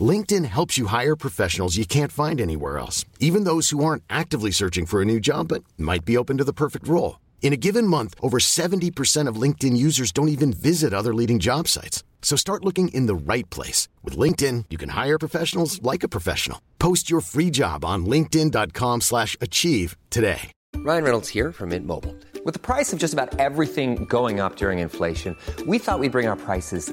LinkedIn helps you hire professionals you can't find anywhere else, even those who aren't actively searching for a new job but might be open to the perfect role. In a given month, over 70% of LinkedIn users don't even visit other leading job sites. So start looking in the right place. With LinkedIn, you can hire professionals like a professional. Post your free job on linkedin.com slash achieve today. Ryan Reynolds here from Mint Mobile. With the price of just about everything going up during inflation, we thought we'd bring our prices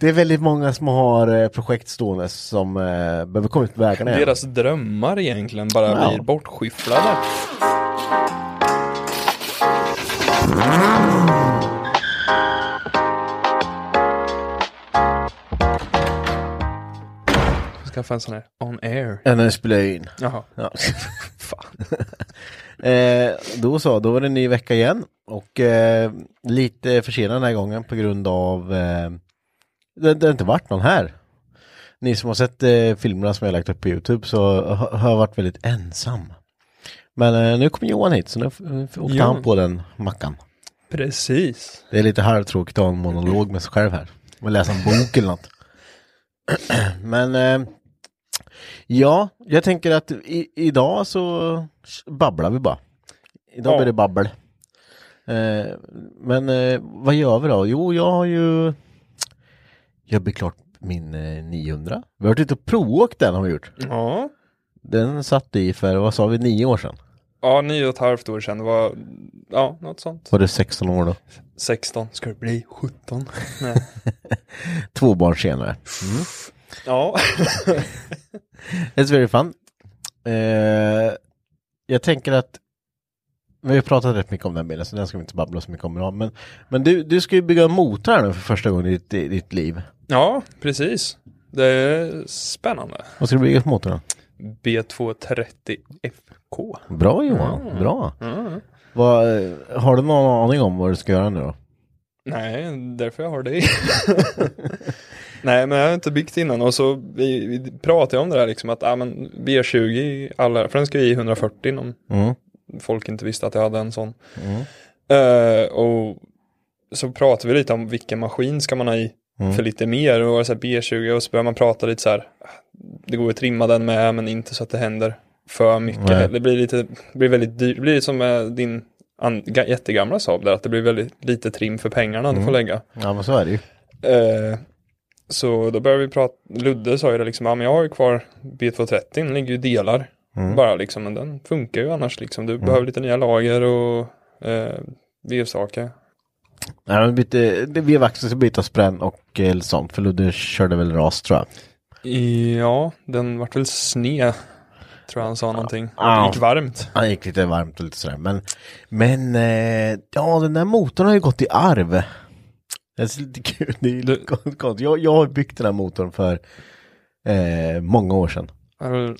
Det är väldigt många som har eh, projekt stående som eh, behöver komma ut på vägarna igen. Deras drömmar egentligen bara Ja. blir bortskyfflade. Skaffa en sån här on air. Ja, det spelar in. Jaha. Ja. Eh, då så, då var det en ny vecka igen. Och eh, lite försenad den här gången på grund av eh, det, det har inte varit någon här. Ni som har sett eh, filmerna som jag lagt upp på Youtube så har har jag varit väldigt ensam. Men eh, nu kommer Johan hit så nu åkte Johan. han på den mackan. Precis. Det är lite halvtråkigt att ha en monolog med sig själv här. Och läsa en bok eller något. Men eh, ja, jag tänker att i, idag så babblar vi bara. Idag Ja. blir det babbel. Eh, men eh, vad gör vi då? Jo, jag har ju jag blir klart min eh, 900. Vi har varit ute och provåkt den har vi gjort. Ja. Den satt i för, vad sa vi, nio år sedan? Ja, nio och ett halvt år sedan. Det var, ja, något sånt. Var det 16 år då? 16. Ska det bli 17? Nej. Två barn senare. Ja. It's very fun. Eh, jag tänker att vi har pratat rätt mycket om den bilen så den ska vi inte babbla så mycket om idag. Men, men du, du ska ju bygga en motor här nu för första gången i ditt, i ditt liv. Ja, precis. Det är spännande. Vad ska du bygga för motor då? B230 FK. Bra Johan, bra. Mm. Vad, har du någon aning om vad du ska göra nu då? Nej, därför jag har dig. Nej, men jag har inte byggt innan och så vi, vi pratade om det där liksom att ah, men B20 alla, för den ska i 140 om Mm. folk inte visste att jag hade en sån. Mm. Eh, och så pratade vi lite om vilken maskin ska man ha i Mm. för lite mer och så här B20 och så börjar man prata lite så här. Det går att trimma den med men inte så att det händer för mycket. Nej. Det blir lite, det blir väldigt dyrt. Det blir som med din an, ga- jättegamla Saab där att det blir väldigt lite trim för pengarna du får lägga. Ja men så är det ju. Eh, så då började vi prata, Ludde sa ju det liksom, ja men jag har ju kvar B230, den ligger ju delar. Mm. Bara liksom, men den funkar ju annars liksom. Du behöver lite nya lager och eh, vevsaker. Ja, men bytte, det vevaxeln ska byta spänn och eh, sånt för Ludde körde väl ras tror jag. Ja, den vart väl sned. Tror jag han sa någonting. Ja. Det gick varmt. Han gick lite varmt och lite sådär. Men, men eh, ja, den där motorn har ju gått i arv. Det är lite kul. Det är Du- konstigt. Jag, jag har byggt den här motorn för eh, många år sedan.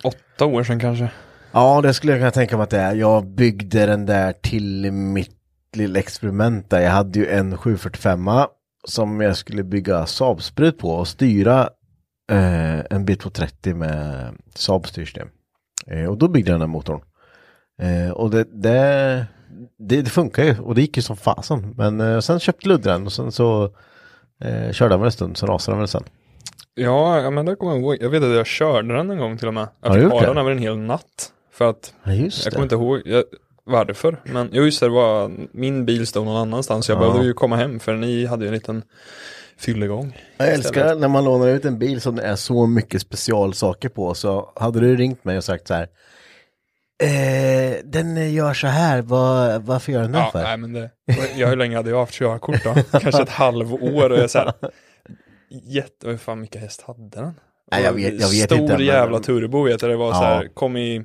Åtta år sedan kanske. Ja, det skulle jag kunna tänka mig att det är. Jag byggde den där till mitt lilla experiment där. Jag hade ju en 745 som jag skulle bygga Saab-sprut på och styra eh, en B230 med Saab-styrsystem. Eh, och då byggde jag den här motorn. Eh, och det, det, det, det funkar ju och det gick ju som fasen. Men eh, sen köpte Ludde den och sen så eh, körde han väl en stund, så rasade han väl sen. Ja, men det kommer jag ihåg. Jag vet att jag körde den en gång till och med. Jag fick ha den över en hel natt. För att, Ja, jag kommer inte ihåg jag, varför. Men jo, just det, det var, min bil stod någon annanstans. Jag Ja. behövde ju komma hem för ni hade ju en liten fyllegång. Jag älskar när man lånar ut en bil som det är så mycket specialsaker på. Så hade du ringt mig och sagt så här. Eh, den gör så här, vad, varför gör den Ja, för? nej, men det, jag, hur länge hade jag haft körkort då? Kanske ett halvår och jag så här, jätte, hur fan mycket häst hade den? Nej, jag vet- jag vet Stor inte, men- jävla turbo vet jag, det var så Ja. här, kom i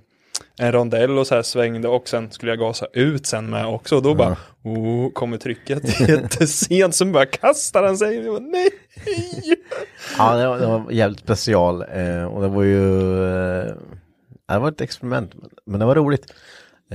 en rondell och så här svängde och sen skulle jag gasa ut sen med också och då bara, oh, kommer trycket jättesent så bara kastar den sig, jag bara, nej! Ja, det var, det var jävligt special. Eh, och det var ju... Eh, det var ett experiment, men- men det var roligt.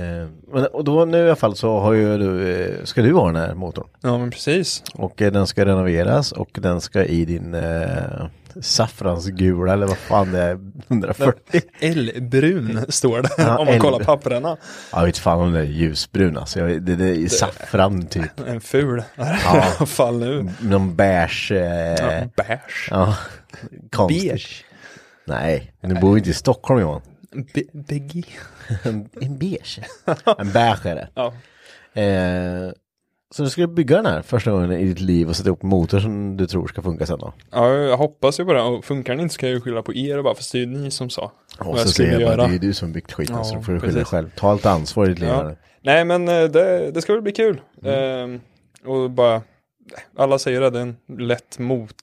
Eh, men, och då nu i alla fall så har ju du, eh, ska du ha den här motorn. Ja men precis. Och eh, den ska renoveras och den ska i din eh, saffransgula eller vad fan det är, 140. L-brun står det Ja, om man kollar papperna. Jag vet fan om det är ljusbrun alltså. Jag, det, det är saffran typ. En ful. I alla fall nu. Någon beige. Eh, Ja, beige. ja, konstigt. Beige. Nej, du bor ju inte i Stockholm Johan. Be Beggy. En, en beige. En beige är det. Ja. Eh, så du ska bygga den här första gången i ditt liv och sätta ihop en motor som du tror ska funka sen då? ja, jag hoppas ju på det. Och funkar den inte så kan jag ju skylla på er och bara, för det är ju ni som sa Och så säger skulle jag bara, göra. det är ju du som byggt skiten Ja, så då får du skylla dig själv. Ta allt ansvar i ditt liv. Ja. Nej men eh, det, det ska väl bli kul. Mm. Ehm, och bara, alla säger att det är en lätt motor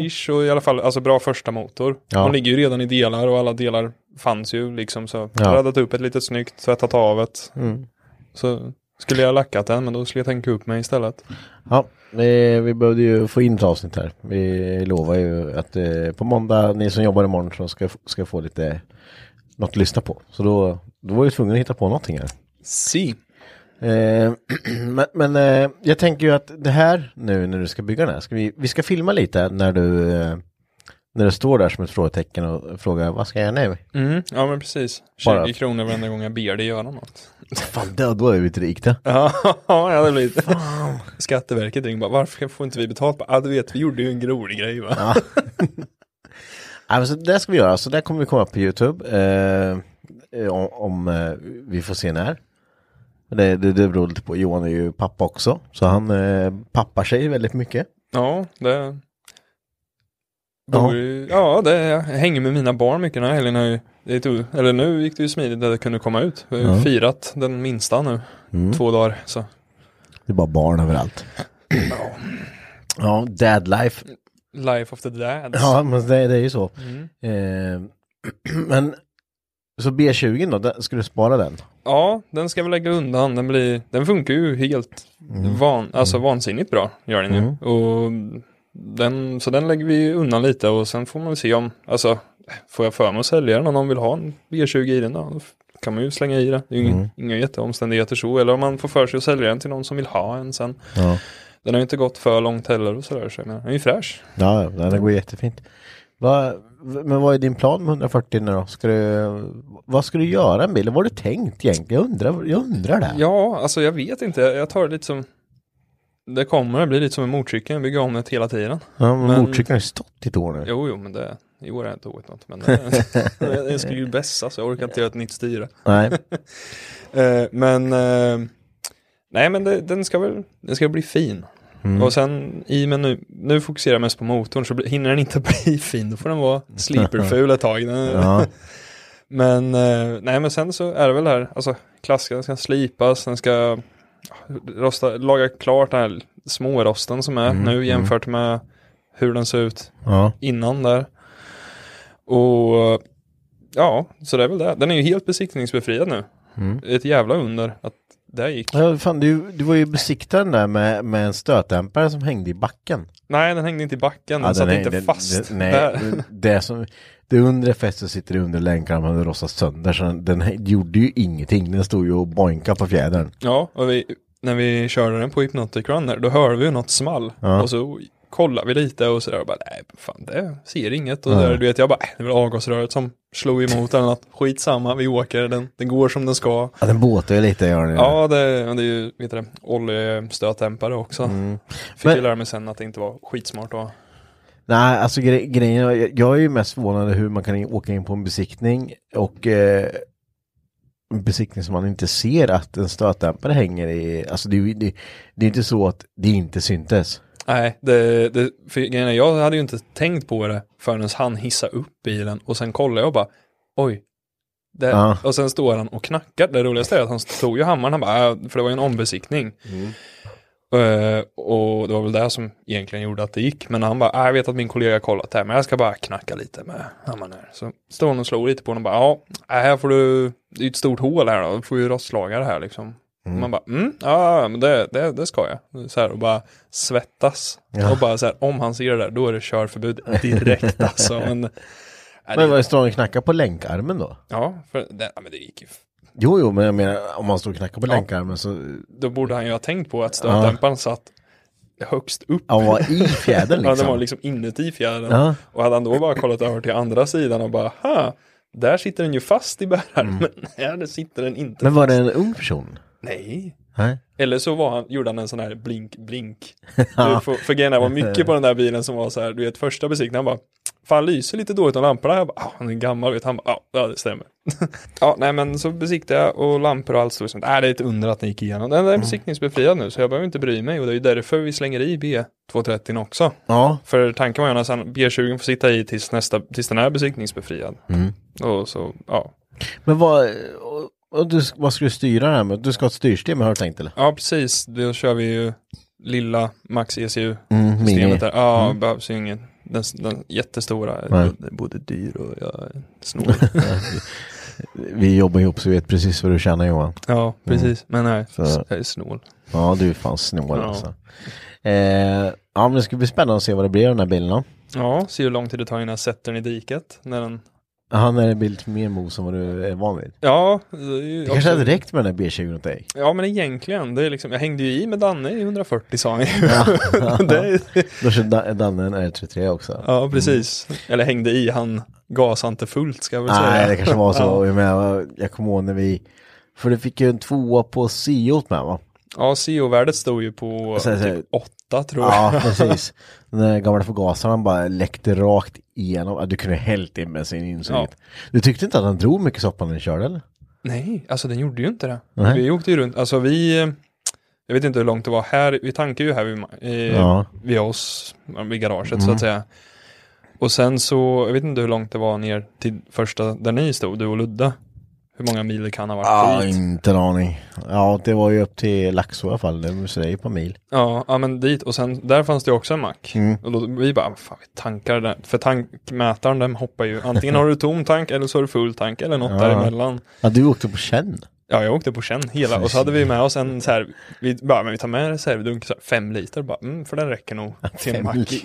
ish och i alla fall, alltså bra första motor. Mm. Ja. De ligger ju redan i delar och alla delar fanns ju liksom så. Ja. Räddat upp ett litet snyggt, tvättat av ett. Mm. Så skulle jag lackat den men då skulle jag tänka upp mig istället. Ja, vi, vi behövde ju få in ett avsnitt här. Vi lovar ju att eh, på måndag, ni som jobbar imorgon, så ska, ska få lite något att lyssna på. Så då, då var vi tvungna att hitta på någonting här. Si. Eh, men men eh, jag tänker ju att det här nu när du ska bygga den här, ska vi, vi ska filma lite när du, eh, när du står där som ett frågetecken och frågar vad ska jag göra nu? Mm, ja men precis. 20 Bara- kronor varenda gång jag ber dig göra något. Fan, då, då är vi inte rikta. Ja, jag hade blivit. Skatteverket ringer bara, varför får inte vi betalt? Ja, du vet, vi gjorde ju en rolig grej va? Ja. Nej, men så det ska vi göra, så det kommer vi komma på YouTube. Eh, eh, om om vi får se när. Det, det, det beror lite på, Johan är ju pappa också. Så han eh, pappar sig väldigt mycket. Ja, det... Ja. Ja, ja det jag hänger med mina barn mycket den här helgen. har ju- Det tog, eller nu gick det ju smidigt att det kunde komma ut. Vi har Ja. firat den minsta nu. Mm. Två dagar. Så. Det är bara barn överallt. Ja, dad life. Life of the dads. Ja, men det, det är ju så. Mm. Eh, men så B20 då, där- ska du spara den? Ja, den ska vi lägga undan. Den, blir, den funkar ju helt van, alltså vansinnigt bra. Gör den ju. Mm. Och den, så den lägger vi undan lite och sen får man se om, alltså får jag för mig att sälja den om någon vill ha en B20 i den då kan man ju slänga i det. Det är ju Mm. inga, jätteomständigheter så. Eller om man får för sig att sälja den till någon som vill ha en sen. Ja. Den har ju inte gått för långt heller och sådär. Så den är ju fräsch. Ja, den går jättefint. Va, men vad är din plan med 140 nu då? Ska du, vad ska du göra med bilen? Vad har du tänkt egentligen? Jag undrar, jag undrar det. Ja, alltså jag vet inte. Jag tar det lite som det kommer att bli lite som en motorcykel, jag bygger om det hela tiden. Ja, men Men- motorcykeln har ju stått i ett år nu. Jo, jo, men det, i år har jag inte åkt något. Men det, jag skulle ju bästa så jag orkar inte göra ett nytt styre. Nej. Eh, men eh, nej, men det, den ska väl, den ska bli fin. Mm. Och sen i men nu, nu fokuserar jag mest på motorn så hinner den inte bli fin, då får den vara sleeperful ett tag. Ja. Men eh, nej, men sen så är det väl här, alltså klassiska, den ska slipas, den ska rosta, laga klart den här smårosten som är Mm, nu jämfört med hur den ser ut ja. innan där. Och ja, så det är väl det. Den är ju helt besiktningsbefriad nu. Mm. Ett jävla under att det gick. Ja, fan, du, du var ju besiktad den där med, med en stötdämpare som hängde i backen. Nej, den hängde inte i backen, den Ja, satt inte den- fast. den- nej, Där. det som, det undre fästet sitter under länkarna hade rostat sönder så den, gjorde ju ingenting. Den stod ju och boinkade på fjädern. Ja, och vi, när vi körde den på Hypnotic Run där, då hörde vi ju något small. Ja. Och så kollade vi lite och sådär och bara, nej, fan det ser inget. Och Ja. där, du vet, jag bara, äh, det är väl avgasröret som slog emot eller något. Skitsamma, vi åker, den, den går som den ska. Ja, den båtar ju lite gör den ju. Ja, det, det är ju, vet du oljestötdämpare också. Mm. Fick Men- ju lära mig sen att det inte var skitsmart att. Nej, alltså gre grejen, jag, jag är ju mest förvånad hur man kan in- åka in på en besiktning och eh, en besiktning som man inte ser att en stötdämpare hänger i. Alltså det, det, det är inte så att det inte syntes. Nej, det, det, för jag hade ju inte tänkt på det förrän han hissade upp bilen och sen kollade jag och bara, oj. Det, Ja. Och sen står han och knackar. Det roligaste är att han tog ju hammaren, han bara, "Äh", för det var ju en ombesiktning. Eh, och det var väl det som egentligen gjorde att det gick. Men han bara, "Ah, jag vet att min kollega har kollat här, men jag ska bara knacka lite med hammaren här. Så står han och slår lite på den och bara, ja, äh, här får du, det är ett stort hål här då, du får ju rostlagar här liksom. Man bara, mm, ja, men det, det, det ska jag. Så här, och bara svettas. Ja. Och bara så här, om han ser det där, då är det körförbud direkt alltså. Men, Men det, står han och knackar på länkarmen då? ja, för det, ja, men det gick ju. Jo, jo, men jag menar om man står och knackar på Ja. länkarmen så Då borde han ju ha tänkt på att stötdämparen satt högst upp. han var i fjädern Ja, den liksom. var liksom inuti fjädern. Ja. Och hade han då bara kollat över till andra sidan och bara, ha, där sitter den ju fast i bärarmen. Nej, där sitter den inte Men var det fast. en ung person? Nej. Nej. Eller så var han, gjorde han en sån här blink, blink. Du, för, för grejen var mycket på den där bilen som var så här, du vet första besiktningen, han bara, fan lyser lite dåligt om lamporna. Jag bara, ah, han är gammal, vet han bara, "Ja, ja det stämmer. ja, nej men så besiktade jag och lampor och allt stod som, nej det är ett under att den gick igenom. Den är besiktningsbefriad nu så jag behöver inte bry mig och det är ju därför vi slänger i B230 också. Ja. För tanken var ju att B20 får sitta i tills, nästa, tills den är besiktningsbefriad. Mm. Och så, ja. Men vad, och, du, vad ska du styra det här med? Du ska ha ett styrsystem har du tänkt eller? Ja, precis. Då kör vi ju lilla Max ECU Mm, där. Ja, behövs ju ingen. Den, den jättestora är Nej. både, både dyr och jag är snål. Vi jobbar ihop så vi vet precis vad du tjänar Johan. ja, precis. Men nej, Så- jag är snål. Ja, du är fan snål Ja. alltså. Eh, ja, men det ska bli spännande att se vad det blir av den här bilen då. Ja, se hur lång tid det tar innan jag sätter den i diket. När den... Han är en bil lite mer mos än vad du är van vid. Ja, det, Det kanske också- hade räckt med den här B20 åt dig. Ja, men egentligen. Det är liksom, jag hängde ju i med Danne i 140 sa han ju. det Då kör Da- Danne en R33 också. Ja, precis. Eller hängde i, han gasade inte fullt ska jag väl säga. Nej, det kanske var så. Ja, Jag, menar, jag kommer ihåg när vi... För du fick ju en tvåa på Siot med va? ja CO-värdet stod ju på Så- så- typ 8 tror jag. Ja, precis. Den där gamla förgasaren bara läckte rakt igenom. Ja, Du kunde hällt in bensin i insuget. Du tyckte inte att han drog mycket soppa när den körde eller? Nej, alltså den gjorde ju inte det. Nej. Vi åkte ju runt, alltså vi, jag vet inte hur långt det var här, vi tankade ju här vid, eh, Ja. Mm. vid oss, vid garaget så att säga. Och sen så, jag vet inte hur långt det var ner till första där ni stod, du och Ludde. Hur många mil det kan ha varit Ja, dit. inte en aning. Ja, det var ju upp till Laxå i alla fall. Det måste säga på mil. Ja, ja, men dit och sen där fanns det också en mack. Mm. Och då, vi bara, fan vi tankar den. För tankmätaren den hoppar ju, antingen har du tom tank eller så har du full tank eller något Ja. däremellan. Ja, du åkte på känn. Ja, jag åkte på känn hela och så hade vi med oss en så här, vi bara, men vi tar med reservdunk, så här, fem liter bara, mm, för den räcker nog till en mack.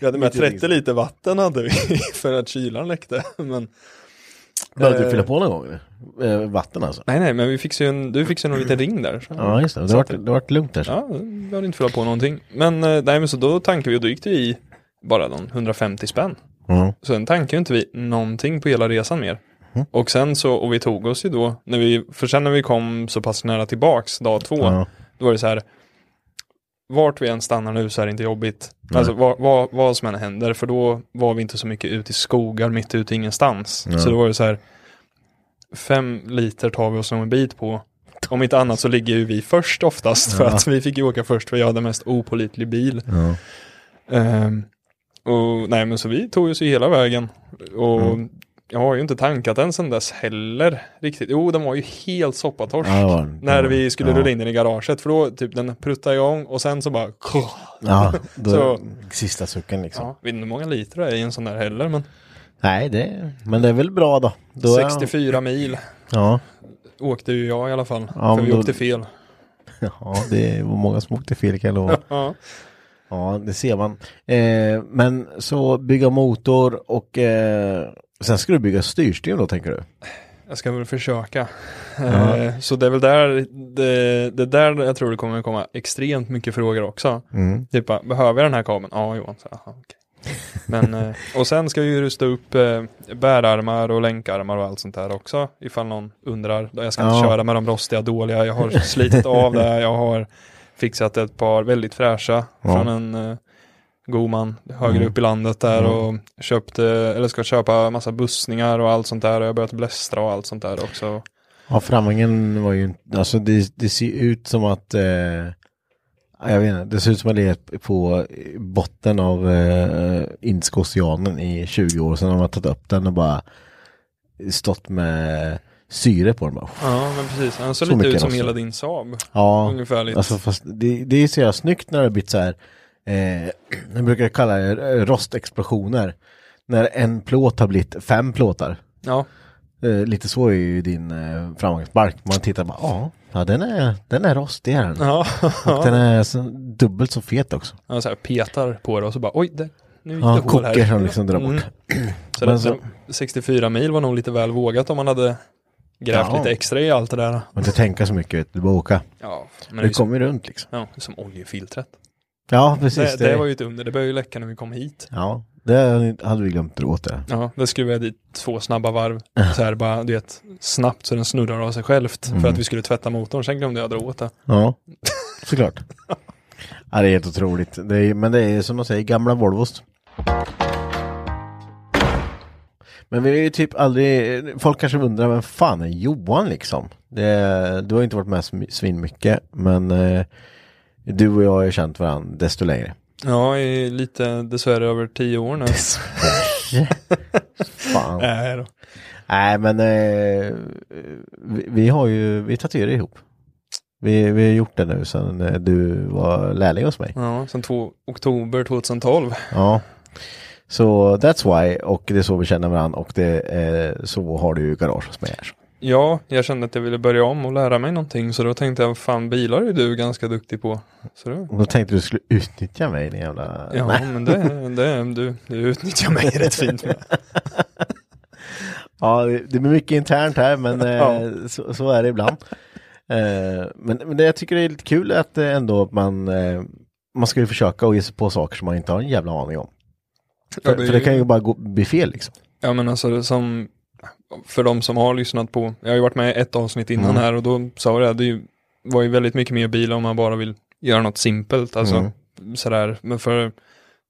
vi hade med Lite 30 liksom. liter vatten hade vi för att kylan läckte. Men, Behövde du fylla på någon gång? eller? Eh, vatten alltså? nej, nej, men vi fixade ju en, du fixade en liten ring där. Så. Ja, just det. Det Så var, att- det var lugnt där. Så. Ja, vi behövde inte fylla på någonting. Men, eh, nej, men så då tankade vi och då gick det i bara de 150 spänn. Mm. Sen tankade ju inte vi någonting på hela resan mer. Mm. Och sen så, och vi tog oss ju då, när vi, för sen när vi kom så pass nära tillbaks, dag två, Ja. då var det så här, vart vi än stannar nu så är det inte jobbigt. Alltså vad, vad, vad som än händer, för då var vi inte så mycket ute i skogar mitt ute ingenstans. Ja. Så då var det så här, fem liter tar vi oss nog en bit på. Om inte annat så ligger ju vi först oftast, för Ja. att vi fick ju åka först, för jag hade mest opålitlig bil. Ja. Ehm, och nej men så vi tog oss ju hela vägen. Och Mm. Jag har ju inte tankat den sedan dess heller riktigt. Jo den var ju helt soppatorsk. Ja, var. När vi skulle Ja. rulla in den i garaget. För då typ den pruttade igång och sen så bara. Ja, då, Så- sista sucken liksom. Ja, vet inte hur många liter det är i en sån där heller. Men Nej, det, men det är väl bra då. då är- 64 mil Ja, åkte ju jag i alla fall. Ja, för vi då- åkte fel. ja, det var många som åkte fel kan jag lova. Ja. Ja, det ser man. Eh, men så bygga motor och eh, sen ska du bygga styrsystem då tänker du? Jag ska väl försöka. Eh, Så det är väl där, det, det där jag tror det kommer komma extremt mycket frågor också. Mm. Typ behöver jag den här kabeln? Ja Johan, så, aha, okej. Men, eh, och sen ska vi ju rusta upp eh, bärarmar och länkarmar och allt sånt där också. Ifall någon undrar. Jag ska inte Ja. köra med de rostiga dåliga. Jag har slitit av det. Jag har fixat ett par väldigt fräscha Ja. från en god man högre Mm. upp i landet där och köpte, eller ska köpa massa bussningar och allt sånt där och jag har börjat blästra och allt sånt där också. Ja, framvingen var ju inte, alltså det, det ser ut som att, eh, ja, jag vet inte, det ser ut som att det är på botten av eh, Indiska oceanen i 20 år. Sen har man tagit upp den och bara stått med syre på den. Bara, Ja, men precis. Han ser Så lite ut som rost. hela din Saab. Ja, Ungefärligt. alltså fast det, det är så jävla snyggt när det har blivit så här, eh, jag brukar kalla det eh, rostexplosioner. När en plåt har blivit fem plåtar. Ja, Eh, lite så är ju din eh, framgångsbalk. Man tittar bara, ja, ja den är, den är rostig är den. ja. Och den är så, dubbelt så fet också. Han så här petar på det och så bara oj, det, nu gick Ja, det hål här. som liksom drar bort. Mm. Så, det, så- 64 mil var nog lite väl vågat om man hade grävt Ja. lite extra i allt det där. Man inte tänka så mycket, vet du, bara åka. Ja, men det, kommer runt liksom. ja, som oljefiltret. Ja, precis. Det, det var ju ett under, det började ju läcka när vi kom hit. Ja, det hade vi glömt dra åt det. Ja, det skruvade jag dit två snabba varv. Så här bara, du vet, snabbt så den snurrar av sig självt. Mm. För att vi skulle tvätta motorn, sen glömde jag dra åt det. Ja, såklart. ja, det är helt otroligt. Det är, men det är som de säger, gamla Volvos. Men vi är ju typ aldrig, folk kanske undrar, vem fan är Johan liksom? Det, du har inte varit med svin mycket, men eh, du och jag har ju känt varandra desto längre. Ja, i lite dessvärre över tio år nu. Fan. Nej då. Nej, men eh, vi, vi har ju, vi tatuerar ihop. Vi, vi har gjort det nu sedan eh, du var lärling hos mig. Ja, två, oktober 2012. Ja. Så that's why, och det är så vi känner varandra och det är så har du ju garage hos mig här. Ja, jag kände att jag ville börja om och lära mig någonting. Så då tänkte jag, fan bilar är du ganska duktig på. Så då, Och då tänkte du skulle utnyttja mig, din jävla... ja, Nej. men det, det, du, du utnyttjar mig rätt fint med. Ja, det blir mycket internt här, men eh, Ja. så, så är det ibland. Eh, men, men det jag tycker det är lite kul att eh, ändå man, eh, man ska ju försöka att ge sig på saker som man inte har en jävla aning om. För, Ja, det för det kan ju bara gå, bli fel liksom. Ja men alltså som för de som har lyssnat på, jag har ju varit med ett avsnitt innan Mm. här och då sa jag det, det ju- var ju väldigt mycket mer bil om man bara vill göra något simpelt, alltså Mm. sådär, men för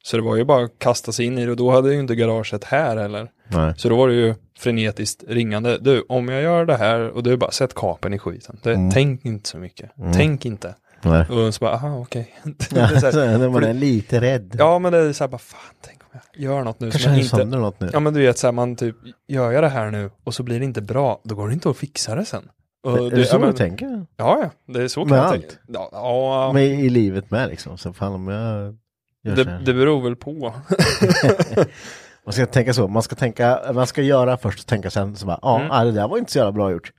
så det var ju bara att kasta sig in i det och då hade jag ju inte garaget här heller. Nej. Så då var det ju frenetiskt ringande. Du, om jag gör det här och du bara sätt kapen i skiten. Det, Mm. Tänk inte så mycket. Tänk inte. Nej. Och så bara, aha okej. När man är lite rädd. ja men det är så här bara, fan tänk gör något nu Kanske som jag inte... sönder något nu. Ja men du vet såhär, man typ, gör jag det här nu och så blir det inte bra, då går det inte att fixa det sen. Och är det så ja, du men, tänker? Ja, ja, det är så kan Med jag allt? tänka. Ja, ja Men i livet med liksom. Så fan om jag gör så det, här. det beror väl på. Man ska tänka så. Man ska tänka, man ska göra först och tänka sen. Så bara, ja, Mm. ah, det där var inte så jävla bra gjort.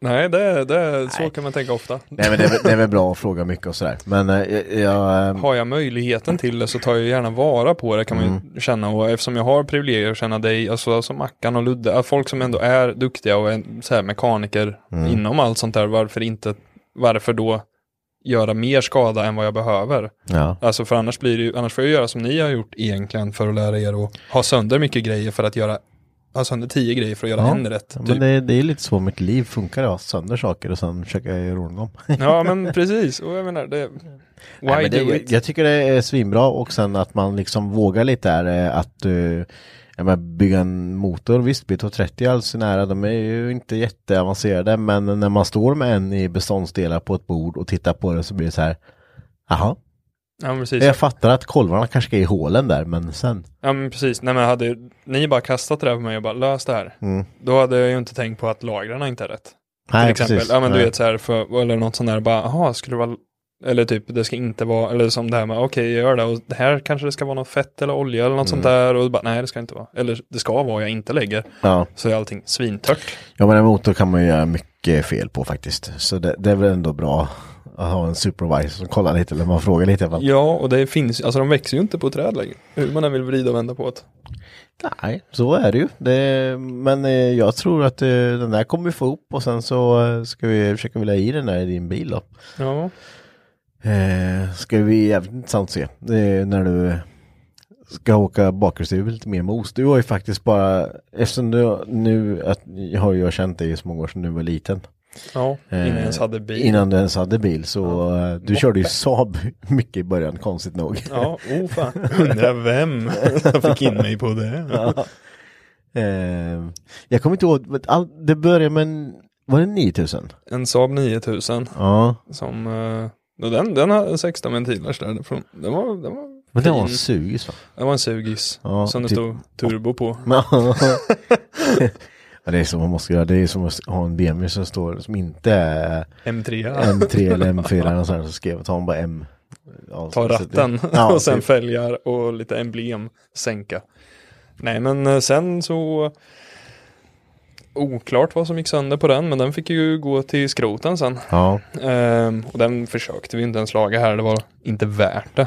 Nej, det, det, så Nej. kan man tänka ofta. Nej men det är, väl- det är väl bra att fråga mycket och sådär. Men eh, jag, eh, Har jag möjligheten till det så tar jag gärna vara på det kan man Mm. ju känna. Och eftersom jag har privilegier att känna dig, alltså som Mackan och Ludde, att folk som ändå är duktiga och är så här mekaniker Mm. inom allt sånt där, varför inte, varför då göra mer skada än vad jag behöver? ja. Alltså för annars blir det ju, annars får jag göra som ni har gjort egentligen för att lära er att ha sönder mycket grejer för att göra, ha sönder tio grejer för att göra Ja. en rätt. Typ. men det, det är lite så mitt liv funkar. Jag har sönder saker och sen försöker jag göra ordning dem. Ja men precis, och jag menar det, why Nej, men det, do it? Jag tycker det är svinbra och sen att man liksom vågar lite där eh, att uh, menar, bygga en motor. Visst, B230 all sin ära, de är ju inte jätteavancerade men när man står med en i beståndsdelar på ett bord och tittar på det så blir det så här Jaha, Ja precis. jag fattar att kolvarna kanske ska i hålen där men sen Ja men precis, nej men hade ni bara kastat det där på mig och bara lös det här. Mm. Då hade jag ju inte tänkt på att lagren inte är rätt. Till Nej, exempel. precis. Ja men du Nej. vet så här, för, eller något sånt där, bara, jaha, skulle det vara, eller typ, det ska inte vara, eller som det här med, okej jag gör det, och det här kanske det ska vara något fett eller olja eller något sånt Mm. där, och bara, nej det ska inte vara, eller det ska vara, jag inte lägger, Ja. så är allting svintört. ja, men en motor kan man ju göra mycket fel på faktiskt. Så det, det är väl ändå bra att ha en supervisor som kollar lite eller man frågar lite. i alla fall. Ja, och det finns, alltså de växer ju inte på träd längre, hur man än vill vrida och vända på det. Nej, så är det ju. Det, men eh, jag tror att eh, den där kommer vi få upp och sen så eh, ska vi försöka vilja i den där i din bil då. Ja, Eh, ska vi jävligt intressant att se. Är när du eh, ska åka bakhjulsdrivet lite mer mos. Du har ju faktiskt bara, eftersom du nu, att, jag har ju känt dig i så många år sedan du var liten. Ja, innan jag ens hade bil. Eh, Innan du ens hade bil. Så eh, du körde ju Saab mycket i början, konstigt nog. Ja, oh fan. Undrar vem som fick in mig på det. Eh, jag kommer inte ihåg, all, det började med en, var det 9000? En Saab 9000 Ja, som, eh, och den, den har 16 ventilers där. Från- Den var, den var men det var en sugis va? Det var en sugis Ja, som det typ- stod turbo på. Det är som man måste göra, det är som att ha en BMW som står, som inte är M3. M3 eller M4 eller sånt, så skrev man bara M. Ja, Ta ratten Ja, och sen typ. fälgar och lite emblem sänka. Nej men eh, sen så Oklart vad som gick sönder på den men den fick ju gå till skroten sen. Ja, Ehm, och den försökte vi inte ens laga här, det var inte värt det.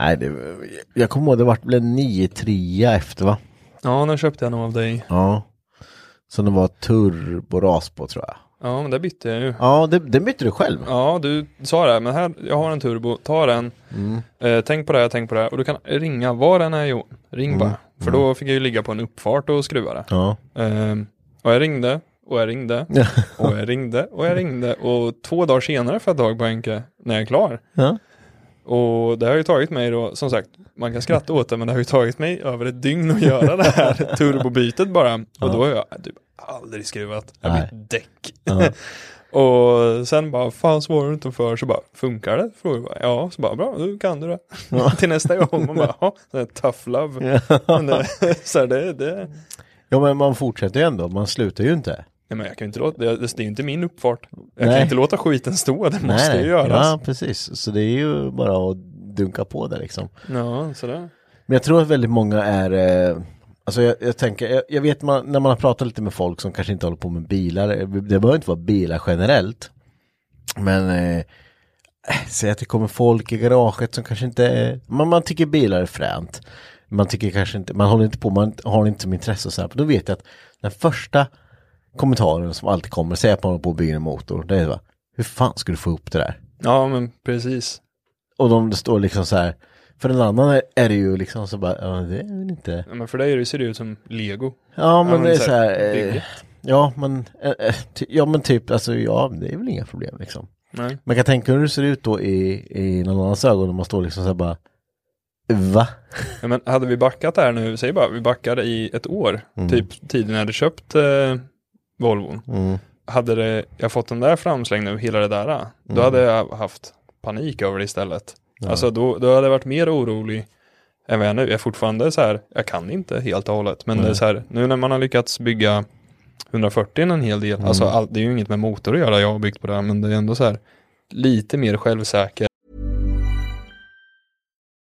nej det, jag kommer ihåg det vart väl en 9-3 efter va? Ja, den köpte jag nog av dig. Ja. Så det var turboras på tror jag. Ja, men det bytte jag ju. Ja, det, det bytte du själv. Ja, du sa det, men här, jag har en turbo, ta den. Eh, tänk på det, här, tänk på det. här. Och du kan ringa var den är Johan. Ring bara. För då fick jag ju ligga på en uppfart och skruva det. Ja. Ehm, och jag ringde, och jag ringde, och jag ringde, och jag ringde. Och två dagar senare får jag tag på Henke när jag är klar. Ja. Och det har ju tagit mig då, som sagt, man kan skratta åt det, men det har ju tagit mig över ett dygn att göra det här turbobytet bara. Och då har jag typ aldrig skruvat. Jag har Nej. bytt däck. Ja. och sen bara, fan svarar du inte för så bara, funkar det? Frågar jag bara, ja, så bara, bra, nu kan du det. Till nästa gång, man bara, ja, tough love. Det, så det, det, ja, men man fortsätter ju ändå, man slutar ju inte. nej men jag kan inte låta, det, det är ju inte min uppfart. Jag Nej. kan inte låta skiten stå, det måste ju göras. Ja, precis. Så det är ju bara att dunka på det liksom. Ja, så det. Men jag tror att väldigt många är, eh, alltså jag, jag tänker, jag, jag vet man, när man har pratat lite med folk som kanske inte håller på med bilar, eh, det behöver inte vara bilar generellt. Men eh, säg att det kommer folk i garaget som kanske inte, man, man tycker bilar är fränt. Man tycker kanske inte, man håller inte på, man har inte som intresse och så här. Då vet jag att den första kommentaren som alltid kommer, säg att man håller på att bygga en motor, det är bara, hur fan ska du få upp det där? Ja, men precis. Och de det står liksom så här, för en annan är, är det ju liksom så bara, ja det är väl inte Ja, men för dig ser det ut som lego. Ja men men det är så här, eh, ja men, eh, eh, ty, ja men typ, alltså ja det är väl inga problem liksom. Nej. Man kan tänka hur det ser ut då i, i någon annans ögon när man står liksom så här bara, va? Ja, men hade vi backat här nu, säg bara, vi backade i ett år, typ tiden hade köpt eh, Volvon. Mm. Hade det, jag fått den där framslängd nu, hela det där, då hade jag haft panik över det istället. Alltså då, då hade jag varit mer orolig än vad jag är nu. Jag är fortfarande så här, jag kan inte helt och hållet, men det är så här, nu när man har lyckats bygga 140 en hel del, alltså all, det är ju inget med motor att göra, jag har byggt på det här, men det är ändå så här lite mer självsäker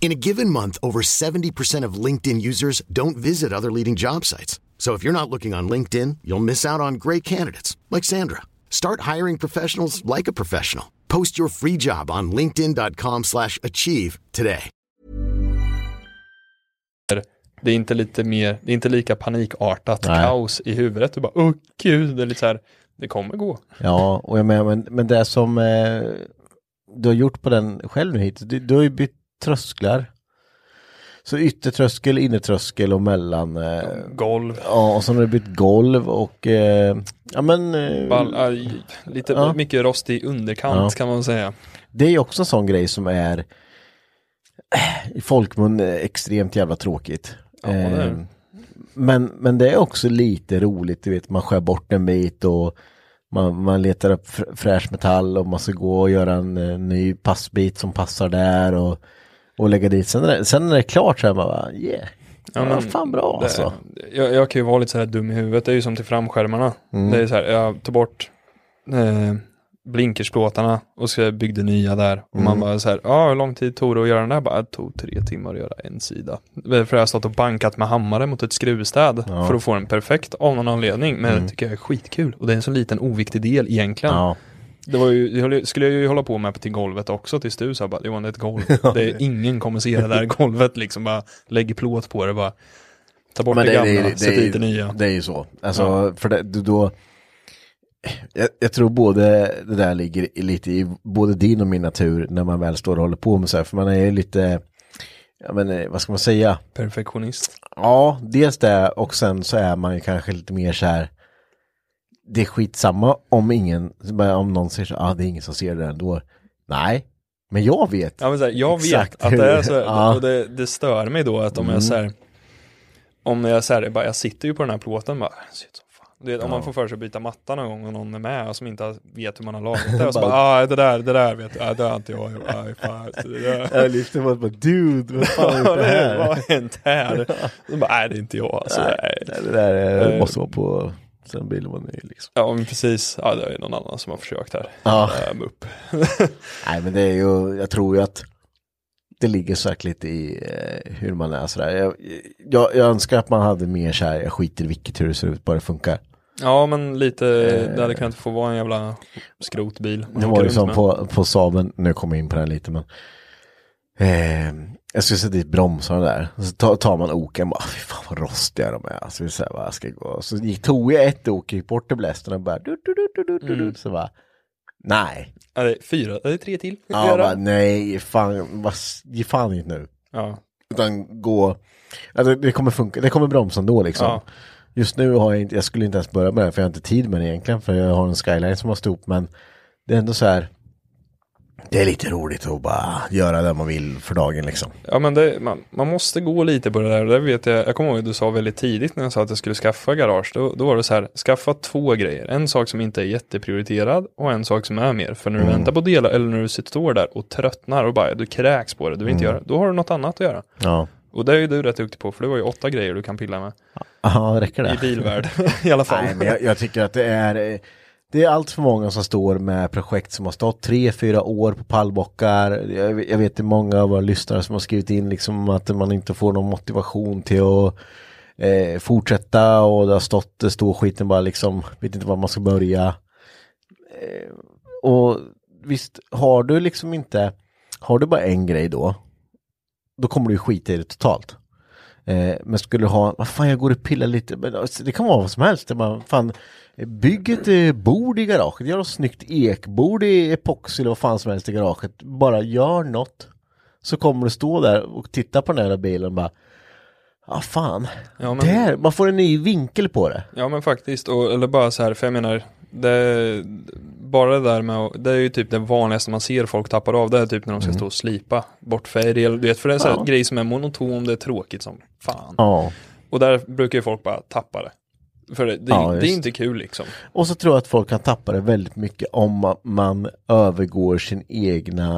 In a given month, over 70% of LinkedIn users don't visit other leading job sites. So if you're not looking on LinkedIn, you'll miss out on great candidates like Sandra. Start hiring professionals like a professional. Post your free job on linkedin.com/achieve slash achieve today. Det är inte lite mer, det är inte lika panikartat Nej. kaos i huvudet. Du bara, åh gud, det är lite så här, det kommer gå. Ja, och jag menar, men, men det som eh, du har gjort på den själv nu hittills, du, du har ju bytt trösklar. Så yttertröskel, innertröskel och mellan. Eh, Golv, ja, och så har du bytt golv och eh, ja men eh, ball, aj, lite Ja. mycket rost i underkant Ja. kan man säga. det är också en sån grej som är eh, i folkmun eh, extremt jävla tråkigt. Ja, det det. Eh, men, men det är också lite roligt, du vet, man skär bort en bit och man, man letar upp fr- fräsch metall och man ska gå och göra en ny passbit som passar där och, och lägga dit. Sen när, det, sen när det är klart så är man bara, yeah, ja, men fan bra Det, alltså. jag, jag kan ju vara lite så här dum i huvudet, det är ju som till framskärmarna. Mm. Det är så här, jag tar bort eh, blinkersplåtarna och så byggde nya där. Och man bara så här, ja hur lång tid tog det att göra den där? Bara, det tog tre timmar att göra en sida. För jag har stått och bankat med hammare mot ett skruvstäd Ja. för att få den perfekt av någon anledning. Men Mm. det tycker jag är skitkul. Och det är en så liten oviktig del egentligen. Ja. Det var ju, det skulle jag ju hålla på med till golvet också tills du sa bara, Johan det är ett golv. Det är, ingen kommer se det där golvet liksom, bara lägg plåt på det bara. Ta bort det, gamla, sätt dit det nya. Det är ju så. Alltså, för det, du- då... Jag, jag tror både det där ligger i, lite i både din och min natur när man väl står och håller på med så här. För man är ju lite, ja men eh, vad ska man säga? Perfektionist. Ja, dels det och sen så är man ju kanske lite mer så här. Det är skitsamma om ingen, om någon säger så ah, det är ingen som ser det ändå. Nej, men jag vet. Ja men så här, jag vet att det är så här, Ja. och det, det stör mig då att om jag Mm. så här, om jag så här, bara, jag sitter ju på den här plåten bara, shit som fan. Vet, om man får för sig att byta matta någon gång och någon är med och som inte vet hur man har lagat det och så bara, ah det där, det där vet du, ah, det har inte jag gjort, ah, fan. Jag lyfter på bara, dude, vad fan är Ja, det här? vad har hänt här? Så bara, nej det är inte jag alltså. Nej. Nej, det där eh, Eh. måste vara på, sen blir man ny liksom. Ja men precis, ja det är någon annan som har försökt här. Ja. Ähm, upp. Nej men det är ju, jag tror ju att det ligger säkert lite i eh, hur man är sådär. Jag, jag, jag önskar att man hade mer så här, jag skiter i vilket hur det ser ut, bara det funkar. Ja men lite, det hade kunnat få vara en jävla skrotbil. Det var ju som på, på Saaben, nu kommer jag in på den lite men eh, jag skulle sätta dit bromsarna där. Så tar, man oken bara, fy fan vad rostiga de är. Så, så, här, vad ska jag gå? så gick, tog jag ett ok, gick bort till blästen och bara, du, du, du, du, du, du, Mm. så bara, nej. Ja, det är fyra, det är tre till. Ja, bara, nej, fan, vad, ge fan inte nu. ja. Utan gå, alltså det kommer funka, det kommer bromsa ändå liksom. Ja. Just nu har jag inte, jag skulle inte ens börja med det för jag har inte tid med det egentligen för jag har en skyline som måste upp men det är ändå så här det är lite roligt att bara göra det man vill för dagen liksom. Ja men det, man, man måste gå lite på det där. Det vet jag, jag kommer ihåg att du sa väldigt tidigt när jag sa att jag skulle skaffa garage. Då, då var det så här, skaffa två grejer. En sak som inte är jätteprioriterad och en sak som är mer. För när du väntar på delar eller när du sitter står där och tröttnar och bara du kräks på det, du vill inte göra det. Då har du något annat att göra. Ja, Och det är ju du rätt duktig på för det var ju åtta grejer du kan pilla med. ja räcker det? I bilvärld i alla fall. Nej men jag, jag tycker att det är eh, det är allt för många som står med projekt som har stått tre, fyra år på pallbockar. Jag, vet- jag vet det är många av våra lyssnare som har skrivit in liksom att man inte får någon motivation till att eh, fortsätta och det har stått, det skiten bara liksom, vet inte var man ska börja. Eh, och visst, har du liksom inte, har du bara en grej då, då kommer du skita i det totalt. Eh, men skulle du ha, vad fan jag går och pillar lite, men alltså, det kan vara vad som helst. Fan, bygg ett bord i garaget, gör något snyggt ekbord i epoxy eller vad fan som helst i garaget. Bara gör något. Så kommer du stå där och titta på den här bilen och bara, ja fan, Ja, men- där, man får en ny vinkel på det. Ja men faktiskt, och, eller bara så här, för jag menar, det, bara det där med det är ju typ det vanligaste man ser folk tappar av, det är typ när de ska stå och slipa bort färg, eller du vet, för det är så här Ja. grej som är monoton, det är tråkigt som fan. Ja. Och där brukar ju folk bara tappa det. För det, det, Ja, det är inte kul liksom. Och så tror jag att folk kan tappa det väldigt mycket om ma- man övergår sin egna